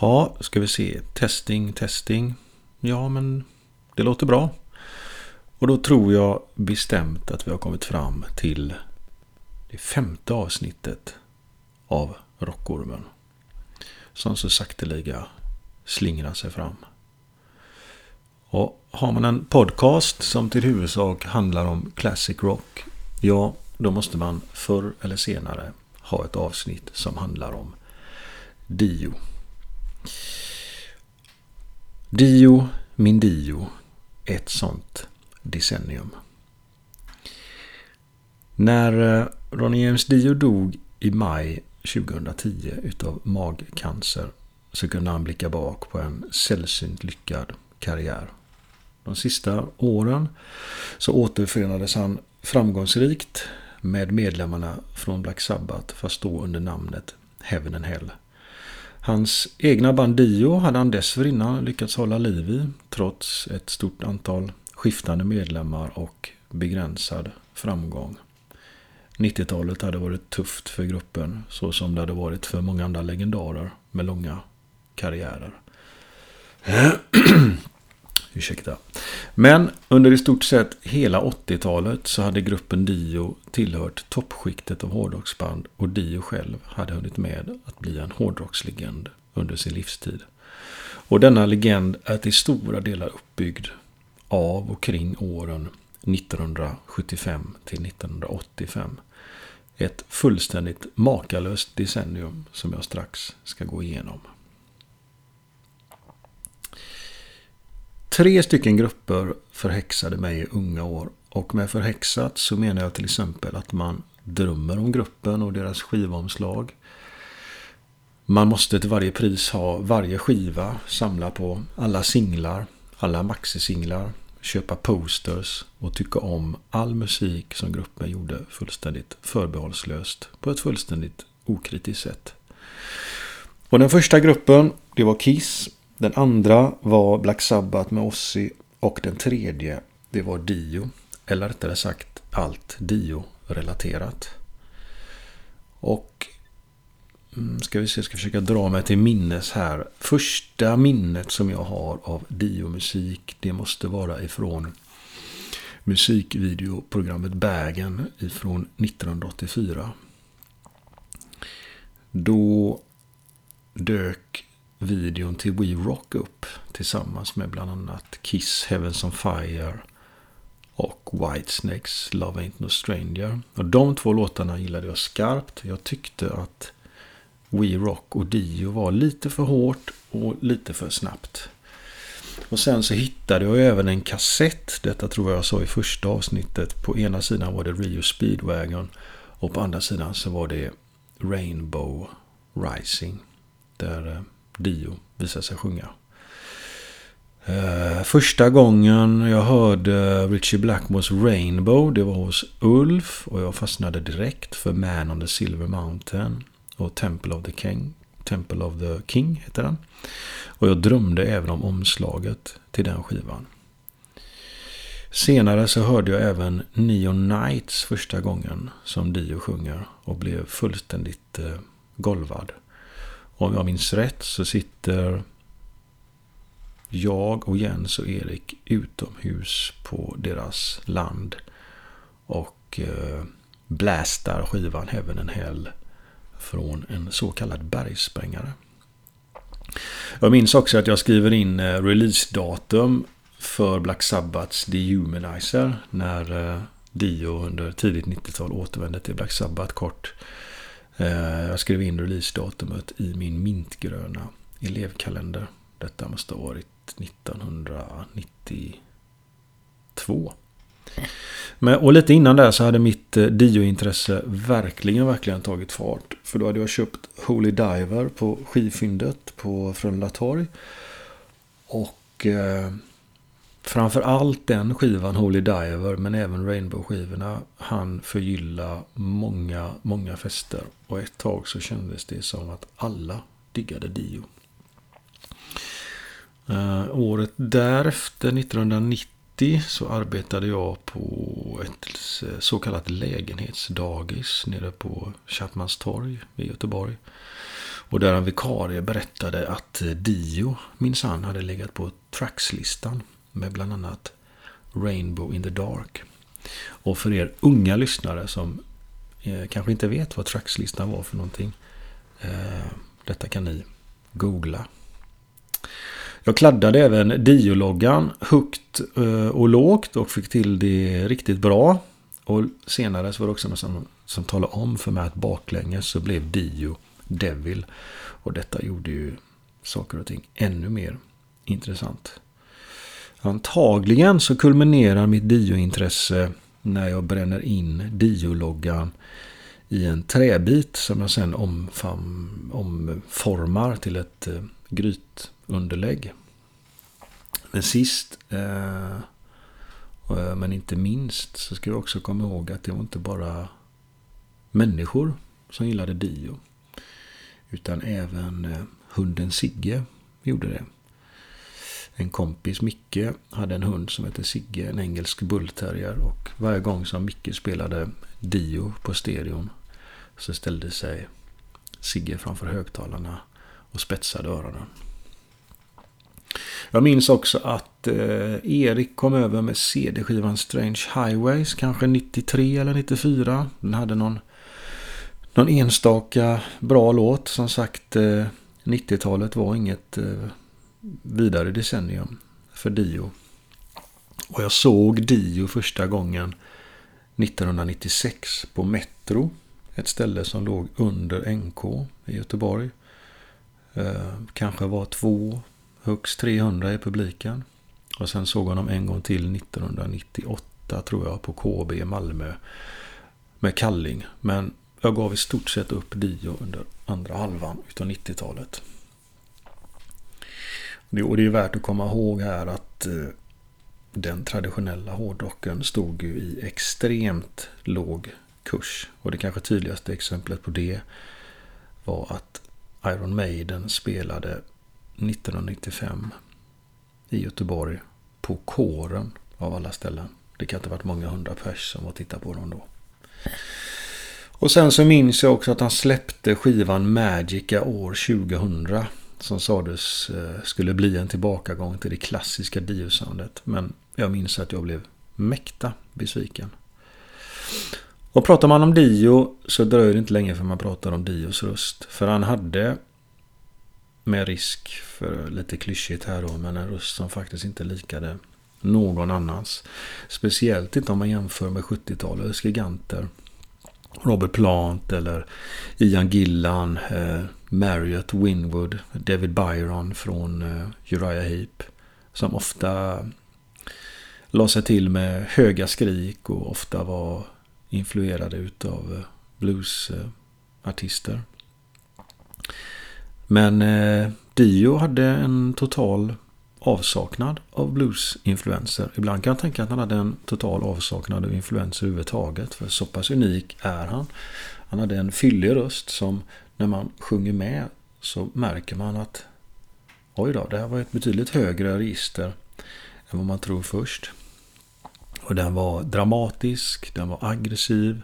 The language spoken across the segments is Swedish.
Ja, ska vi se. Testing, testing. Ja, men det låter bra. Och då tror jag bestämt att vi har kommit fram till det femte avsnittet av Rockormen. Som så sakteliga slingrar sig fram. Och har man en podcast som till huvudsak handlar om classic rock. Ja, då måste man förr eller senare ha ett avsnitt som handlar om Dio. Dio, min Dio. Ett sånt decennium. När Ronnie Ronny James Dio dog i maj 2010 utav magcancer så kunde han blicka bak på en sällsynt lyckad karriär. De sista åren så återförenades han framgångsrikt med medlemmarna från Black Sabbath fast då under namnet Heaven and Hell. Hans egna band Dio hade han dessförinnan lyckats hålla liv i trots ett stort antal skiftande medlemmar och begränsad framgång. 90-talet hade varit tufft för gruppen så som det hade varit för många andra legendarer med långa karriärer. Ursäkta. Men under i stort sett hela 80-talet så hade gruppen Dio tillhört toppskiktet av hårdrocksband och Dio själv hade hunnit med att bli en hårdrockslegend under sin livstid. Och denna legend är till stora delar uppbyggd av och kring åren 1975 till 1985. Ett fullständigt makalöst decennium som jag strax ska gå igenom. Tre stycken grupper förhäxade mig i unga år. Och med förhäxat så menar jag till exempel att man drömmer om gruppen och deras skivomslag. Man måste till varje pris ha varje skiva, samla på alla singlar, alla maxisinglar, köpa posters och tycka om all musik som gruppen gjorde fullständigt förbehållslöst på ett fullständigt okritiskt sätt. Och den första gruppen, det var Kiss den andra var Black Sabbath med Ozzy och den tredje det var Dio. Eller rättare sagt allt Dio-relaterat. Och mm, ska vi se, jag ska försöka dra mig till minnes här. Första minnet som jag har av Dio-musik det måste vara ifrån musikvideoprogrammet Bagen ifrån 1984. Då dök videon till We Rock upp tillsammans med bland annat Kiss Heavens on Fire och Whitesnakes Love Ain't No Stranger. Och de två låtarna gillade jag skarpt. Jag tyckte att We Rock och Dio var lite för hårt och lite för snabbt. Och sen så hittade jag även en kassett. Detta tror jag jag sa i första avsnittet. På ena sidan var det Rio Speedwagon och på andra sidan så var det Rainbow Rising. Där eh, Dio visade sig sjunga. Eh, första gången jag hörde Richie Blackmores Rainbow, det var hos Ulf och jag fastnade direkt för Man on the Silver Mountain och Temple of the King. Temple of the King heter den. Och jag drömde även om omslaget till den skivan. Senare så hörde jag även Neon Nights första gången som Dio sjunger och blev fullständigt eh, golvad om jag minns rätt så sitter jag och Jens och Erik utomhus på deras land och eh, blästar skivan Heaven and Hell från en så kallad bergsprängare. Jag minns också att jag skriver in eh, releasedatum för Black Sabbaths Dehumanizer när eh, Dio under tidigt 90-tal återvände till Black Sabbath kort Eh, jag skrev in releasedatumet i min mintgröna elevkalender. Detta måste ha varit 1992. Men, och lite innan där så hade mitt eh, Dio-intresse verkligen, verkligen tagit fart. För då hade jag köpt Holy Diver på skivfyndet på Frölunda Torg. Och eh, Framför allt den skivan Holy Diver men även Rainbow-skivorna han förgylla många, många fester. Och ett tag så kändes det som att alla diggade Dio. Uh, året därefter, 1990, så arbetade jag på ett eh, så kallat lägenhetsdagis nere på Chapmans torg i Göteborg. Och där en vikarie berättade att Dio minsann hade legat på trackslistan med bland annat Rainbow in the Dark. Och för er unga lyssnare som eh, kanske inte vet vad trackslistan var för någonting. Eh, detta kan ni googla. Jag kladdade även Dio-loggan högt eh, och lågt och fick till det riktigt bra. Och senare så var det också någon som, som talade om för mig att baklänges så blev Dio Devil. Och detta gjorde ju saker och ting ännu mer intressant. Antagligen så kulminerar mitt Dio-intresse när jag bränner in Dio-loggan i en träbit som jag sen omformar till ett eh, grytunderlägg. Men sist, eh, eh, men inte minst, så ska vi också komma ihåg att det var inte bara människor som gillade Dio. Utan även hunden Sigge gjorde det. En kompis, Micke, hade en hund som hette Sigge, en engelsk bullterrier. Och varje gång som Micke spelade Dio på stereon så ställde sig Sigge framför högtalarna och spetsade öronen. Jag minns också att eh, Erik kom över med CD-skivan Strange Highways, kanske 93 eller 94. Den hade någon, någon enstaka bra låt. Som sagt, eh, 90-talet var inget eh, vidare decennium för Dio. Och jag såg Dio första gången 1996 på Metro. Ett ställe som låg under NK i Göteborg. Eh, kanske var två, högst 300 i publiken. Och sen såg honom en gång till 1998 tror jag på KB i Malmö. Med Kalling. Men jag gav i stort sett upp Dio under andra halvan utav 90-talet. Och det är värt att komma ihåg här att eh, den traditionella hårdrocken stod ju i extremt låg kurs. Och det kanske tydligaste exemplet på det var att Iron Maiden spelade 1995 i Göteborg på kåren av alla ställen. Det kan inte ha varit många hundra pers som var och tittade på dem då. Och sen så minns jag också att han släppte skivan Magica år 2000. Som sades eh, skulle bli en tillbakagång till det klassiska Dio-soundet. Men jag minns att jag blev mäkta besviken. Och pratar man om Dio så dröjer det inte länge för man pratar om Dios röst. För han hade, med risk för lite klyschigt här då, men en röst som faktiskt inte likade någon annans. Speciellt inte om man jämför med 70-talets giganter. Robert Plant eller Ian Gillan, eh, Marriott Winwood, David Byron från eh, Uriah Heep. Som ofta la sig till med höga skrik och ofta var influerade utav eh, bluesartister. Men eh, Dio hade en total avsaknad av bluesinfluenser. Ibland kan jag tänka att han hade en total avsaknad av influenser överhuvudtaget. För så pass unik är han. Han hade en fyllig röst som när man sjunger med så märker man att oj då, det här var ett betydligt högre register än vad man tror först. Och den var dramatisk, den var aggressiv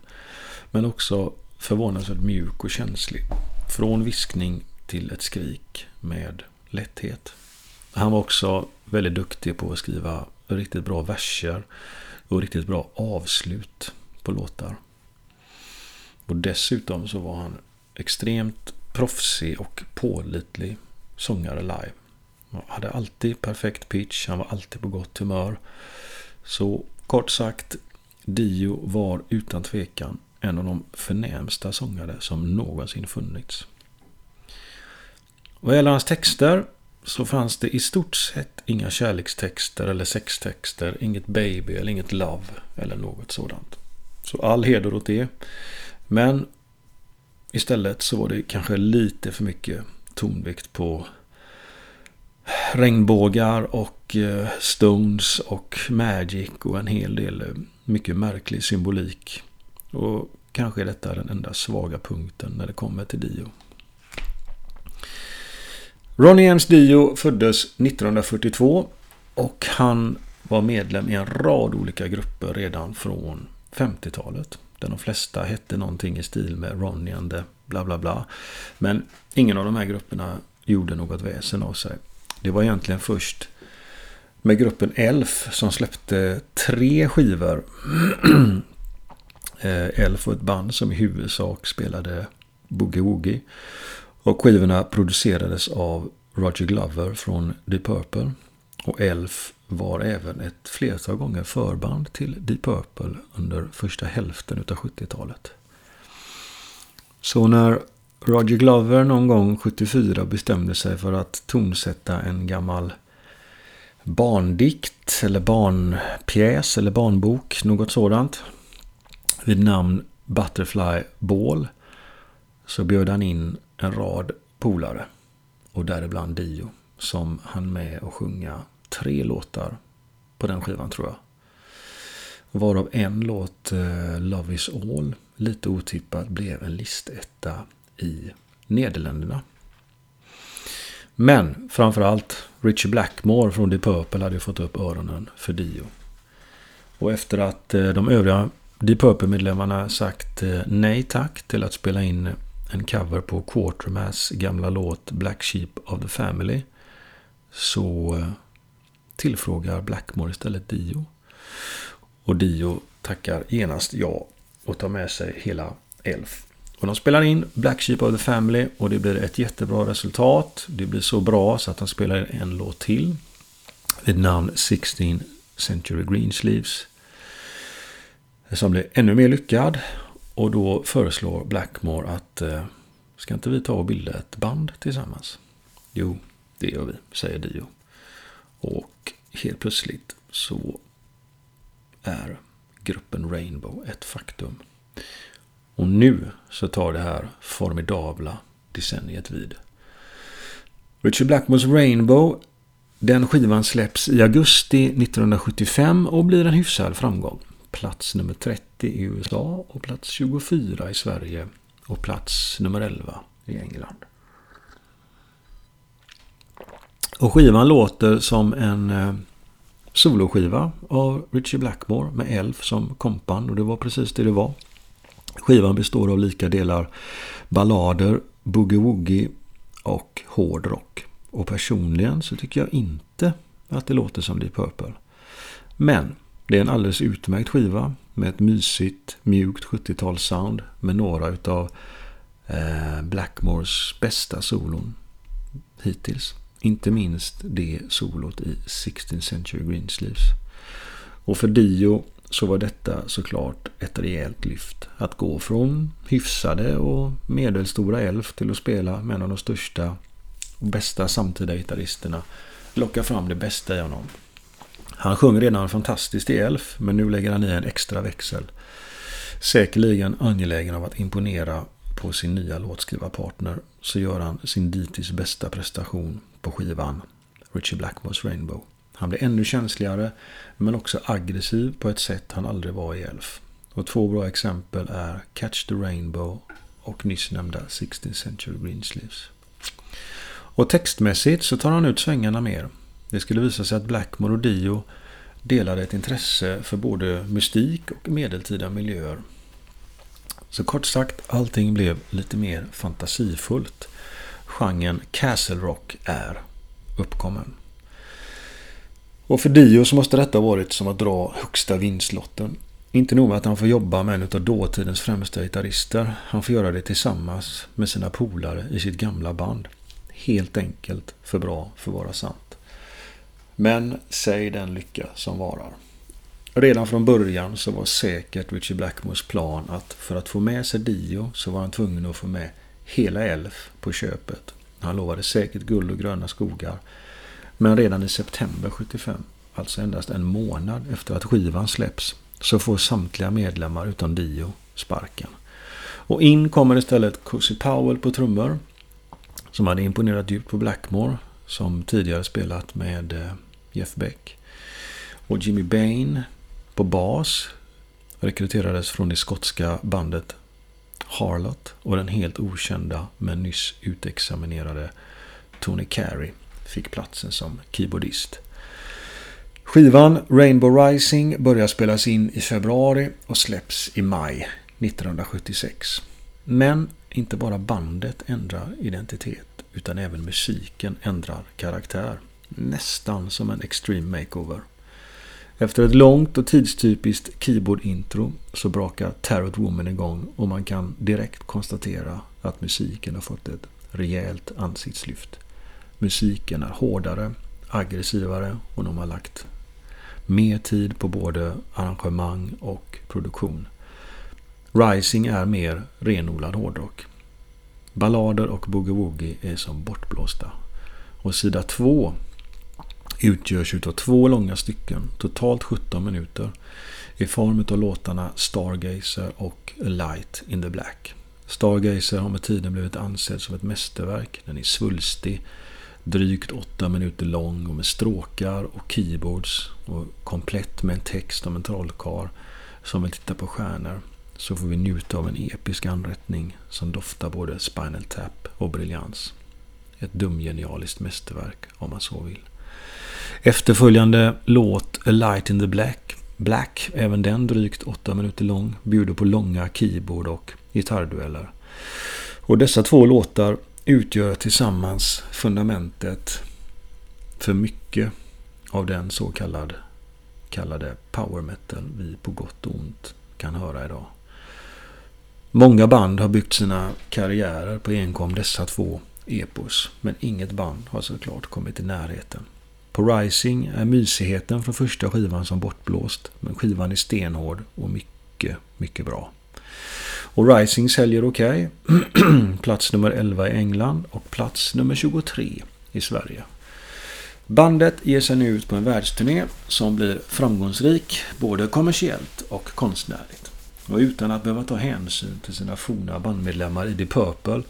men också förvånansvärt mjuk och känslig. Från viskning till ett skrik med lätthet. Han var också väldigt duktig på att skriva riktigt bra verser och riktigt bra avslut på låtar. Och dessutom så var han extremt proffsig och pålitlig sångare live. Han hade alltid perfekt pitch, han var alltid på gott humör. Så kort sagt, Dio var utan tvekan en av de förnämsta sångare som någonsin funnits. Vad gäller hans texter så fanns det i stort sett inga kärlekstexter eller sextexter, inget baby eller inget love eller något sådant. Så all heder åt det. Men istället så var det kanske lite för mycket tonvikt på regnbågar och eh, stones och magic och en hel del eh, mycket märklig symbolik. Och kanske är detta den enda svaga punkten när det kommer till Dio. Ronnie James Dio föddes 1942 och han var medlem i en rad olika grupper redan från 50-talet. Där de flesta hette någonting i stil med Ronny and the bla bla bla. Men ingen av de här grupperna gjorde något väsen av sig. Det var egentligen först med gruppen Elf som släppte tre skivor. Eh, Elf var ett band som i huvudsak spelade Boogie Woogie. Och skivorna producerades av Roger Glover från Deep Purple. Och Elf var även ett flertal gånger förband till Deep Purple under första hälften av 70-talet. Så när Roger Glover någon gång 74 bestämde sig för att tonsätta en gammal barndikt eller barnpjäs eller barnbok, något sådant. Vid namn Butterfly Ball så bjöd han in en rad polare och däribland Dio som han med att sjunga tre låtar på den skivan tror jag. Varav en låt, eh, Love is all, lite otippat blev en listetta i Nederländerna. Men framförallt Richie Blackmore från Deep Purple hade fått upp öronen för Dio. Och efter att eh, de övriga Deep Purple-medlemmarna sagt eh, nej tack till att spela in en cover på Quartermass gamla låt Black Sheep of the Family så tillfrågar Blackmore istället Dio. Och Dio tackar genast ja och tar med sig hela Elf och de spelar in Black Sheep of the Family och det blir ett jättebra resultat. Det blir så bra så att de spelar in en låt till. Vid namn 16 Century Greensleeves. Som blir ännu mer lyckad. Och då föreslår Blackmore att eh, ska inte vi ta och bilda ett band tillsammans? Jo, det gör vi, säger Dio. Och helt plötsligt så är gruppen Rainbow ett faktum. Och nu så tar det här formidabla decenniet vid. Richard Blackmores Rainbow den skivan släpps i augusti 1975 och blir en hyfsad framgång. Plats nummer 30 i USA och plats 24 i Sverige och plats nummer 11 i England. Och skivan låter som en eh, soloskiva av Richie Blackmore med Elf som kompan och det var precis det det var. Skivan består av lika delar ballader, boogie-woogie och hårdrock. Och personligen så tycker jag inte att det låter som Deep Purple. Men det är en alldeles utmärkt skiva med ett mysigt, mjukt 70-talssound med några utav eh, Blackmores bästa solon hittills. Inte minst det solot i 16th Century Greensleeves. Och för Dio så var detta såklart ett rejält lyft. Att gå från hyfsade och medelstora Elf till att spela med en av de största och bästa samtida gitarristerna. Locka fram det bästa i honom. Han sjöng redan fantastiskt i Elf, men nu lägger han i en extra växel. Säkerligen angelägen av att imponera på sin nya låtskrivarpartner så gör han sin dittills bästa prestation på skivan Richie Blackmores Rainbow. Han blir ännu känsligare men också aggressiv på ett sätt han aldrig var i Elf. Och två bra exempel är Catch the Rainbow och nyss nämnda 16th Century Greensleeves. Och textmässigt så tar han ut svängarna mer. Det skulle visa sig att Blackmore och Dio delade ett intresse för både mystik och medeltida miljöer. Så kort sagt, allting blev lite mer fantasifullt. Genren Castle Rock är uppkommen. Och för Dio så måste detta varit som att dra högsta vinstlotten. Inte nog med att han får jobba med en av dåtidens främsta gitarrister. Han får göra det tillsammans med sina polare i sitt gamla band. Helt enkelt för bra för att vara sant. Men säg den lycka som varar. Redan från början så var säkert Richie Blackmores plan att för att få med sig Dio så var han tvungen att få med hela Elf på köpet. Han lovade säkert guld och gröna skogar. Men redan i september 75, alltså endast en månad efter att skivan släpps, så får samtliga medlemmar utom Dio sparken. Och in kommer istället Cozy Powell på trummor, som hade imponerat djupt på Blackmore, som tidigare spelat med eh, Jeff Beck. Och Jimmy Bain på bas rekryterades från det skotska bandet Harlot och den helt okända men nyss utexaminerade Tony Carey fick platsen som keyboardist. Skivan Rainbow Rising börjar spelas in i februari och släpps i maj 1976. Men inte bara bandet ändrar identitet utan även musiken ändrar karaktär. Nästan som en extreme makeover. Efter ett långt och tidstypiskt keyboard-intro så brakar Tarot Woman igång och man kan direkt konstatera att musiken har fått ett rejält ansiktslyft. Musiken är hårdare, aggressivare och de har lagt mer tid på både arrangemang och produktion. Rising är mer renodlad hårdrock. Ballader och boogie-woogie är som bortblåsta. Och sida 2 utgörs av två långa stycken, totalt 17 minuter, i form av låtarna Stargazer och A Light in the Black. Stargazer har med tiden blivit ansedd som ett mästerverk. Den är svulstig, drygt 8 minuter lång och med stråkar och keyboards och komplett med en text om en trollkarl som vill titta på stjärnor så får vi njuta av en episk anrättning som doftar både Spinal Tap och briljans. Ett dumgenialiskt mästerverk om man så vill. Efterföljande låt A Light in the Black, Black, även den drygt åtta minuter lång, bjuder på långa keyboard och gitarrdueller. Och dessa två låtar utgör tillsammans fundamentet för mycket av den så kallad, kallade power metal vi på gott och ont kan höra idag. Många band har byggt sina karriärer på enkom dessa två epos, men inget band har såklart kommit i närheten. På Rising är mysigheten från första skivan som bortblåst, men skivan är stenhård och mycket, mycket bra. Och Rising säljer okej. Okay. plats nummer 11 i England och plats nummer 23 i Sverige. Bandet ger sig nu ut på en världsturné som blir framgångsrik både kommersiellt och konstnärligt. Och utan att behöva ta hänsyn till sina forna bandmedlemmar i The Purple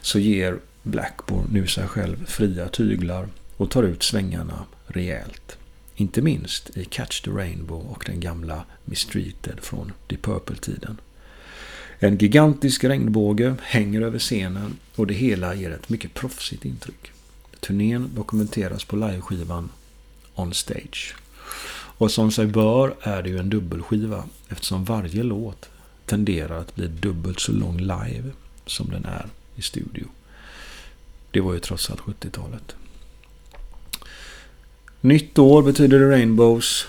så ger Blackmore nu sig själv fria tyglar och tar ut svängarna rejält. Inte minst i Catch the Rainbow och den gamla Mistreated från The Purple-tiden. En gigantisk regnbåge hänger över scenen och det hela ger ett mycket proffsigt intryck. Turnén dokumenteras på liveskivan On Stage. Och som sig bör är det ju en dubbelskiva eftersom varje låt tenderar att bli dubbelt så lång live som den är i studio. Det var ju trots allt 70-talet. Nytt år betyder det Rainbows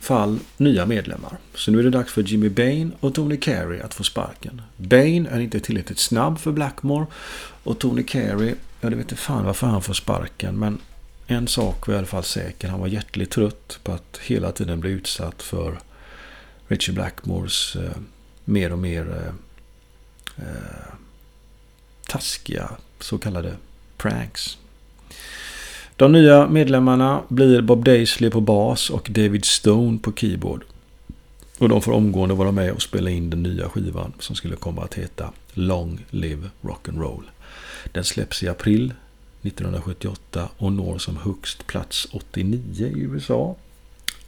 fall nya medlemmar. Så nu är det dags för Jimmy Bain och Tony Carey att få sparken. Bain är inte tillräckligt snabb för Blackmore och Tony Carey, ja det vet inte fan varför han får sparken men en sak var i alla fall säker. Han var hjärtligt trött på att hela tiden bli utsatt för Richie Blackmores eh, mer och mer eh, eh taskiga så kallade pranks. De nya medlemmarna blir Bob Daisley på bas och David Stone på keyboard. Och de får omgående vara med och spela in den nya skivan som skulle komma att heta Long Live Rock'n'Roll. Den släpps i april 1978 och når som högst plats 89 i USA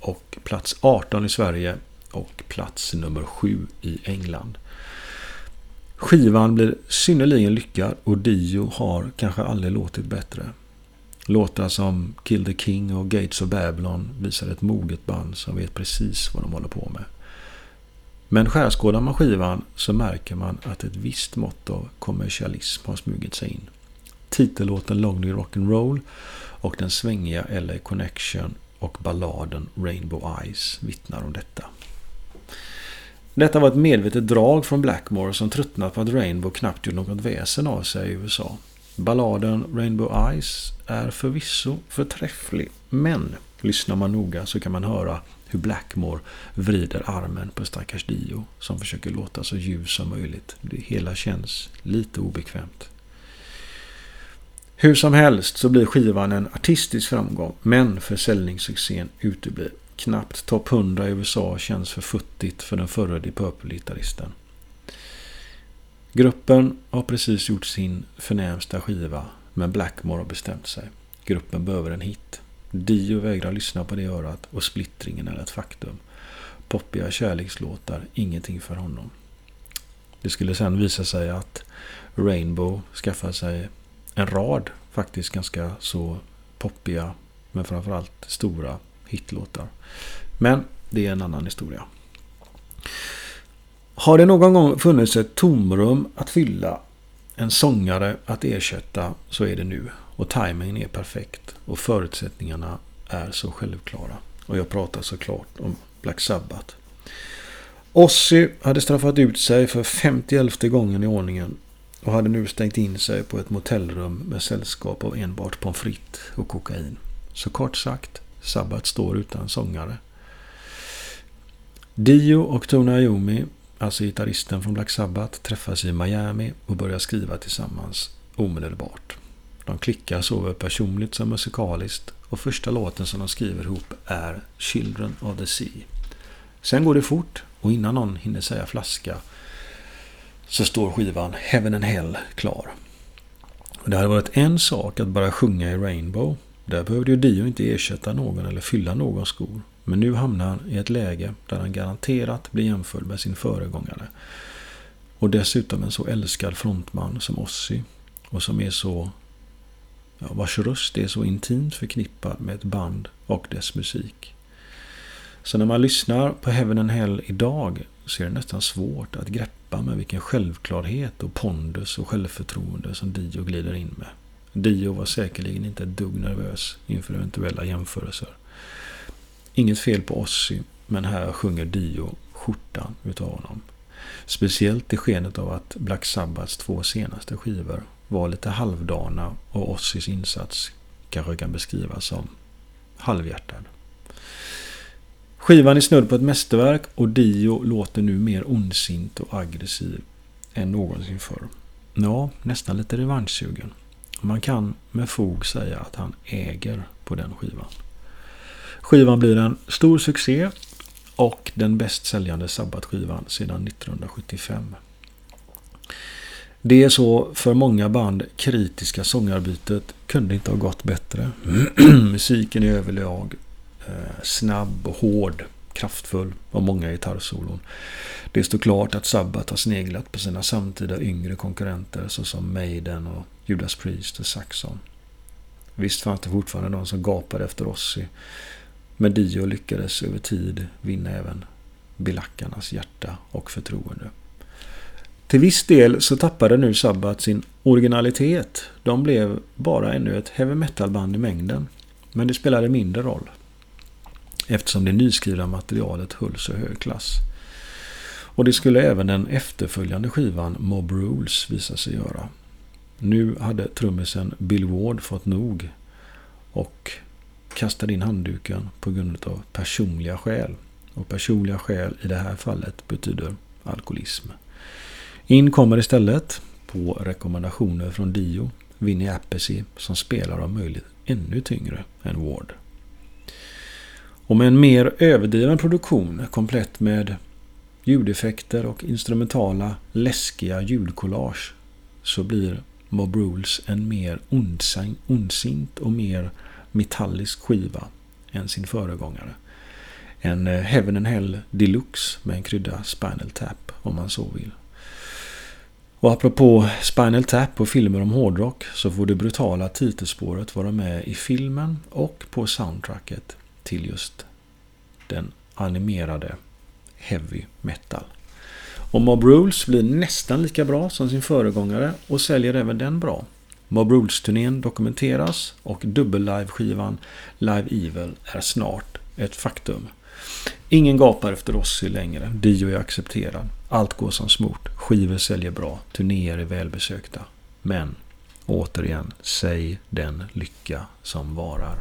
och plats 18 i Sverige och plats nummer 7 i England. Skivan blir synnerligen lyckad och Dio har kanske aldrig låtit bättre. Låtar som Kill the King och Gates of Babylon visar ett moget band som vet precis vad de håller på med. Men skärskådar man skivan så märker man att ett visst mått av kommersialism har smugit sig in. Titellåten Lonely Rock'n'Roll och den svängiga LA Connection och balladen Rainbow Eyes vittnar om detta. Detta var ett medvetet drag från Blackmore som tröttnat på att Rainbow knappt gjorde något väsen av sig i USA. Balladen Rainbow Eyes är förvisso förträfflig, men lyssnar man noga så kan man höra hur Blackmore vrider armen på stackars Dio som försöker låta så ljus som möjligt. Det hela känns lite obekvämt. Hur som helst så blir skivan en artistisk framgång, men försäljningssuccén uteblir. Knappt topp 100 i USA känns för futtigt för den förre Deep Purple-gitarristen. Gruppen har precis gjort sin förnämsta skiva, men Blackmore har bestämt sig. Gruppen behöver en hit. Dio vägrar lyssna på det örat och splittringen är ett faktum. Poppiga kärlekslåtar, ingenting för honom. Det skulle sen visa sig att Rainbow skaffar sig en rad faktiskt ganska så poppiga men framförallt stora hitlåtar. Men det är en annan historia. Har det någon gång funnits ett tomrum att fylla, en sångare att ersätta, så är det nu. Och timingen är perfekt och förutsättningarna är så självklara. Och jag pratar såklart om Black Sabbath. Ozzy hade straffat ut sig för 51 gången i ordningen och hade nu stängt in sig på ett motellrum med sällskap av enbart pommes frites och kokain. Så kort sagt, Sabbath står utan sångare. Dio och Tony Iommi, alltså gitarristen från Black Sabbath, träffas i Miami och börjar skriva tillsammans omedelbart. De klickar såväl personligt som musikaliskt och första låten som de skriver ihop är Children of the Sea. Sen går det fort och innan någon hinner säga flaska så står skivan Heaven and Hell klar. Det hade varit en sak att bara sjunga i Rainbow. Där behövde ju Dio inte ersätta någon eller fylla någon skor. Men nu hamnar han i ett läge där han garanterat blir jämförd med sin föregångare. Och dessutom en så älskad frontman som Ozzy. Och som är så... Ja, vars röst är så intimt förknippad med ett band och dess musik. Så när man lyssnar på Heaven and Hell idag så är det nästan svårt att greppa med vilken självklarhet och pondus och självförtroende som Dio glider in med. Dio var säkerligen inte ett dugg nervös inför eventuella jämförelser. Inget fel på Ozzy, men här sjunger Dio skjortan utav honom. Speciellt i skenet av att Black Sabbaths två senaste skivor var lite halvdana och Ozzys insats kanske kan beskrivas som halvhjärtad. Skivan är snudd på ett mästerverk och Dio låter nu mer ondsint och aggressiv än någonsin förr. Ja, nästan lite revanschsugen. Man kan med fog säga att han äger på den skivan. Skivan blir en stor succé och den bäst säljande Sabbath-skivan sedan 1975. Det är så för många band kritiska sångarbytet kunde inte ha gått bättre. Musiken är överlag eh, snabb och hård, kraftfull och många gitarrsolon. Det står klart att Sabbath har sneglat på sina samtida yngre konkurrenter såsom Maiden och Judas Priest och Saxon. Visst fanns det fortfarande de som gapade efter Ozzy, men Dio lyckades över tid vinna även bilackarnas hjärta och förtroende. Till viss del så tappade nu Sabbat sin originalitet. De blev bara ännu ett heavy metal-band i mängden. Men det spelade mindre roll eftersom det nyskrivna materialet höll så hög klass. Och det skulle även den efterföljande skivan Mob Rules visa sig göra. Nu hade trummisen Bill Ward fått nog och kastade in handduken på grund av personliga skäl. Och personliga skäl i det här fallet betyder alkoholism. In kommer istället, på rekommendationer från Dio, Vinnie Appice som spelar om möjligt ännu tyngre än Ward. Och med en mer överdriven produktion komplett med ljudeffekter och instrumentala läskiga ljudkollage så blir Mob Rules en mer ondsint och mer metallisk skiva än sin föregångare. En eh, Heaven and Hell Deluxe med en krydda Spinal Tap om man så vill. Och apropå Spinal Tap och filmer om hårdrock så får det brutala titelspåret vara med i filmen och på soundtracket till just den animerade heavy metal. Och Mob Rules blir nästan lika bra som sin föregångare och säljer även den bra. Mob Rules-turnén dokumenteras och dubbel-live-skivan Live Evil är snart ett faktum. Ingen gapar efter Ozzy längre. Dio är accepterad. Allt går som smort. Skivor säljer bra. Turnéer är välbesökta. Men, återigen, säg den lycka som varar.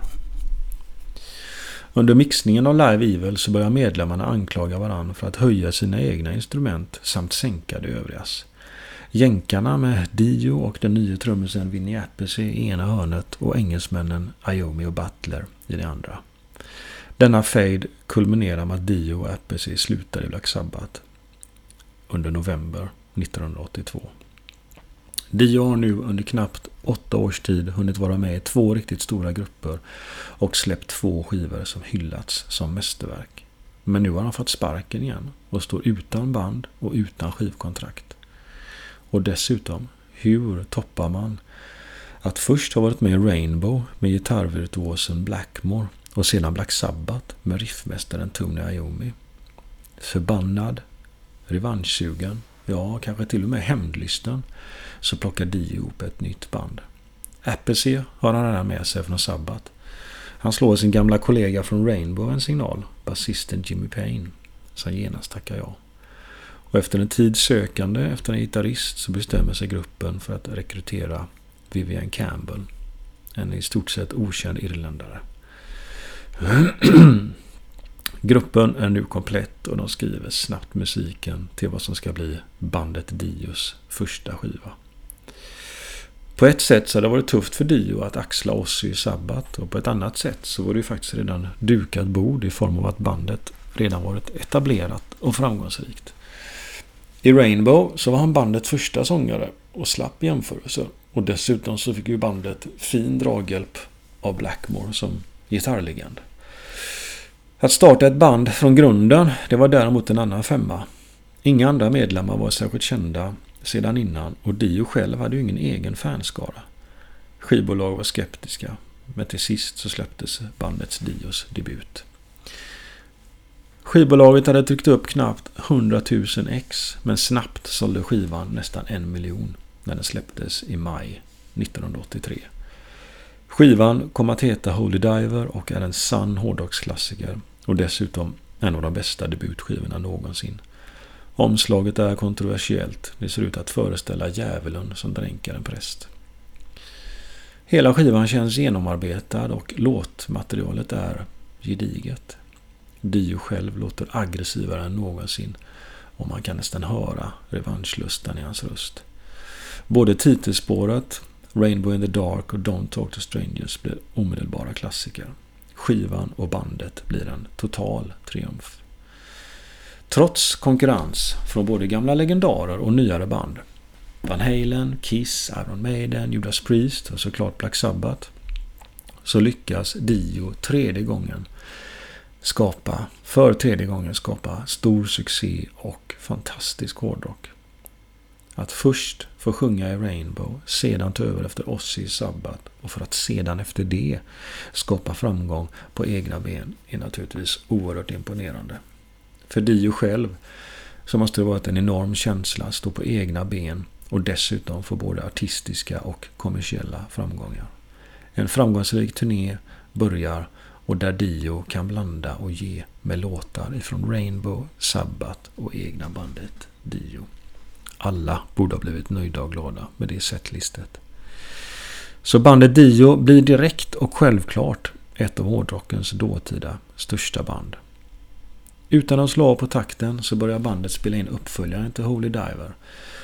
Under mixningen av Live Evil så börjar medlemmarna anklaga varandra för att höja sina egna instrument samt sänka de övrigas. Jänkarna med Dio och den nya trummisen Vinnie Appice i ena hörnet och engelsmännen Iommi och Butler i det andra. Denna fade kulminerar med att Dio och Appice slutar i Black Sabbath under november 1982. Dio har nu under knappt åtta års tid hunnit vara med i två riktigt stora grupper och släppt två skivor som hyllats som mästerverk. Men nu har han fått sparken igen och står utan band och utan skivkontrakt. Och dessutom, hur toppar man att först ha varit med i Rainbow med gitarrvirtuosen Blackmore och sedan Black Sabbath med riffmästaren Tony Iommi? Förbannad, revanschsugen, ja kanske till och med hämndlysten, så plockar Dio ihop ett nytt band. Appice har han redan med sig från Sabbath. Han slår sin gamla kollega från Rainbow en signal, basisten Jimmy Payne, som genast tackar ja. Och efter en tid sökande efter en gitarrist så bestämmer sig gruppen för att rekrytera Vivian Campbell, en i stort sett okänd irländare. Gruppen är nu komplett och de skriver snabbt musiken till vad som ska bli bandet Dios första skiva. På ett sätt så hade det varit tufft för Dio att axla Ozzy i Sabbat och på ett annat sätt så var det ju faktiskt redan dukat bord i form av att bandet redan varit etablerat och framgångsrikt. I Rainbow så var han bandets första sångare och slapp jämförelser. Och dessutom så fick ju bandet fin draghjälp av Blackmore som gitarrlegend. Att starta ett band från grunden, det var däremot en annan femma. Inga andra medlemmar var särskilt kända sedan innan och Dio själv hade ju ingen egen fanskara. Skivbolag var skeptiska, men till sist så släpptes bandets Dios debut. Skivbolaget hade tryckt upp knappt 100 000 ex, men snabbt sålde skivan nästan en miljon när den släpptes i maj 1983. Skivan kom att heta Holy Diver och är en sann hårdrocksklassiker och dessutom en av de bästa debutskivorna någonsin. Omslaget är kontroversiellt. Det ser ut att föreställa djävulen som dränkar en präst. Hela skivan känns genomarbetad och låtmaterialet är gediget. Dio själv låter aggressivare än någonsin och man kan nästan höra revanschlusten i hans röst. Både titelspåret, Rainbow in the Dark och Don't Talk to Strangers blir omedelbara klassiker. Skivan och bandet blir en total triumf. Trots konkurrens från både gamla legendarer och nyare band. Van Halen, Kiss, Iron Maiden, Judas Priest och såklart Black Sabbath. Så lyckas Dio tredje gången skapa, för tredje gången skapa stor succé och fantastisk hårdrock. Att först få sjunga i Rainbow, sedan ta över efter Ozzy i Sabbath och för att sedan efter det skapa framgång på egna ben är naturligtvis oerhört imponerande. För Dio själv så måste det varit en enorm känsla att stå på egna ben och dessutom få både artistiska och kommersiella framgångar. En framgångsrik turné börjar och där Dio kan blanda och ge med låtar ifrån Rainbow, Sabbath och egna bandet Dio. Alla borde ha blivit nöjda och glada med det setlistet. Så bandet Dio blir direkt och självklart ett av hårdrockens dåtida största band. Utan att slå av på takten så börjar bandet spela in uppföljaren till Holy Diver.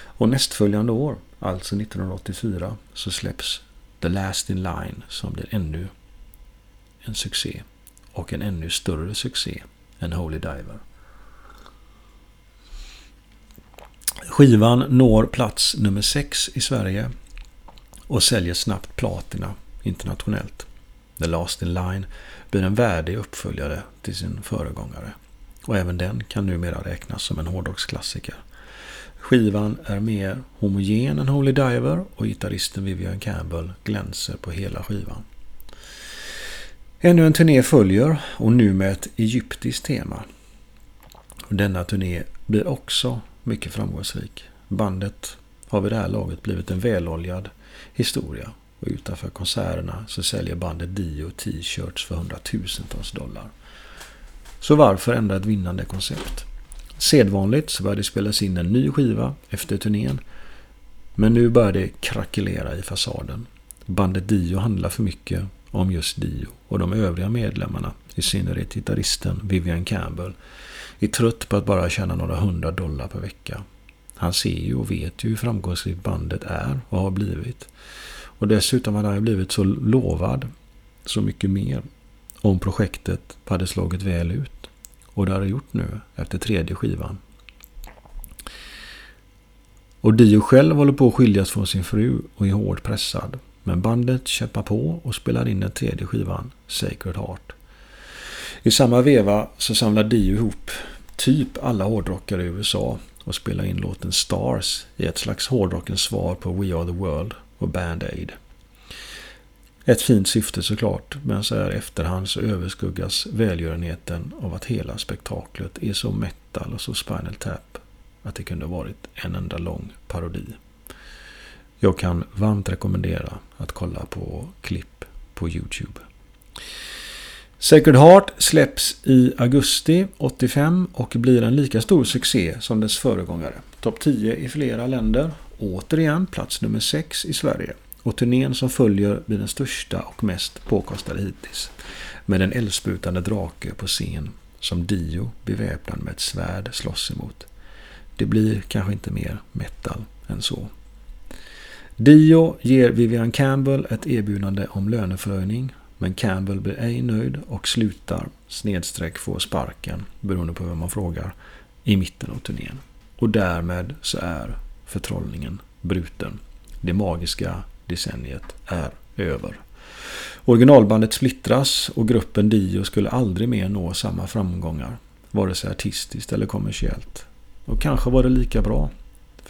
Och nästföljande år, alltså 1984, så släpps The Last In Line som blir ännu en succé. Och en ännu större succé än Holy Diver. Skivan når plats nummer 6 i Sverige och säljer snabbt platina internationellt. The Last In Line blir en värdig uppföljare till sin föregångare. Och även den kan numera räknas som en hårdrocksklassiker. Skivan är mer homogen än Holy Diver och gitarristen Vivian Campbell glänser på hela skivan. Ännu en turné följer och nu med ett egyptiskt tema. Denna turné blir också mycket framgångsrik. Bandet har vid det här laget blivit en väloljad historia och utanför konserterna så säljer bandet Dio t-shirts för hundratusentals dollar. Så varför ändra ett vinnande koncept? Sedvanligt så började det spelas in en ny skiva efter turnén. Men nu börjar det krackelera i fasaden. Bandet Dio handlar för mycket om just Dio och de övriga medlemmarna, i synnerhet gitarristen Vivian Campbell, är trött på att bara tjäna några hundra dollar per vecka. Han ser ju och vet ju hur framgångsrikt bandet är och har blivit. Och dessutom hade han blivit så lovad så mycket mer om projektet hade slagit väl ut. Och det har det gjort nu efter tredje skivan. Och Dio själv håller på att skiljas från sin fru och är hårt pressad. Men bandet käppar på och spelar in den tredje skivan, Sacred Heart. I samma veva så samlar Dio ihop typ alla hårdrockare i USA och spelar in låten Stars i ett slags hårdrockens svar på We Are The World och Band Aid. Ett fint syfte såklart, men så här efterhand så överskuggas välgörenheten av att hela spektaklet är så metal och så Spinal Tap. att det kunde varit en enda lång parodi. Jag kan varmt rekommendera att kolla på klipp på Youtube. Sacred Heart släpps i augusti 85 och blir en lika stor succé som dess föregångare. Topp 10 i flera länder. Återigen plats nummer 6 i Sverige. Och turnén som följer blir den största och mest påkostade hittills. Med en eldsputande drake på scen som Dio beväpnad med ett svärd slåss emot. Det blir kanske inte mer metal än så. Dio ger Vivian Campbell ett erbjudande om löneförhöjning men Campbell blir ej nöjd och slutar snedstreck få sparken, beroende på vem man frågar, i mitten av turnén. Och därmed så är förtrollningen bruten. Det magiska decenniet är över. Originalbandet splittras och gruppen Dio skulle aldrig mer nå samma framgångar, vare sig artistiskt eller kommersiellt. Och kanske var det lika bra.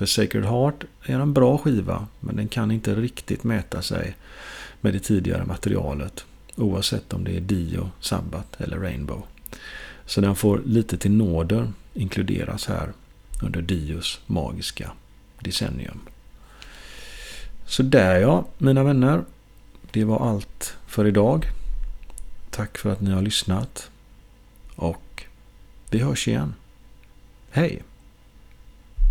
För Sacred Heart är en bra skiva, men den kan inte riktigt mäta sig med det tidigare materialet. Oavsett om det är Dio, Sabbath eller Rainbow. Så den får lite till nåder inkluderas här under Dios magiska decennium. Så där ja, mina vänner. Det var allt för idag. Tack för att ni har lyssnat. Och vi hörs igen. Hej!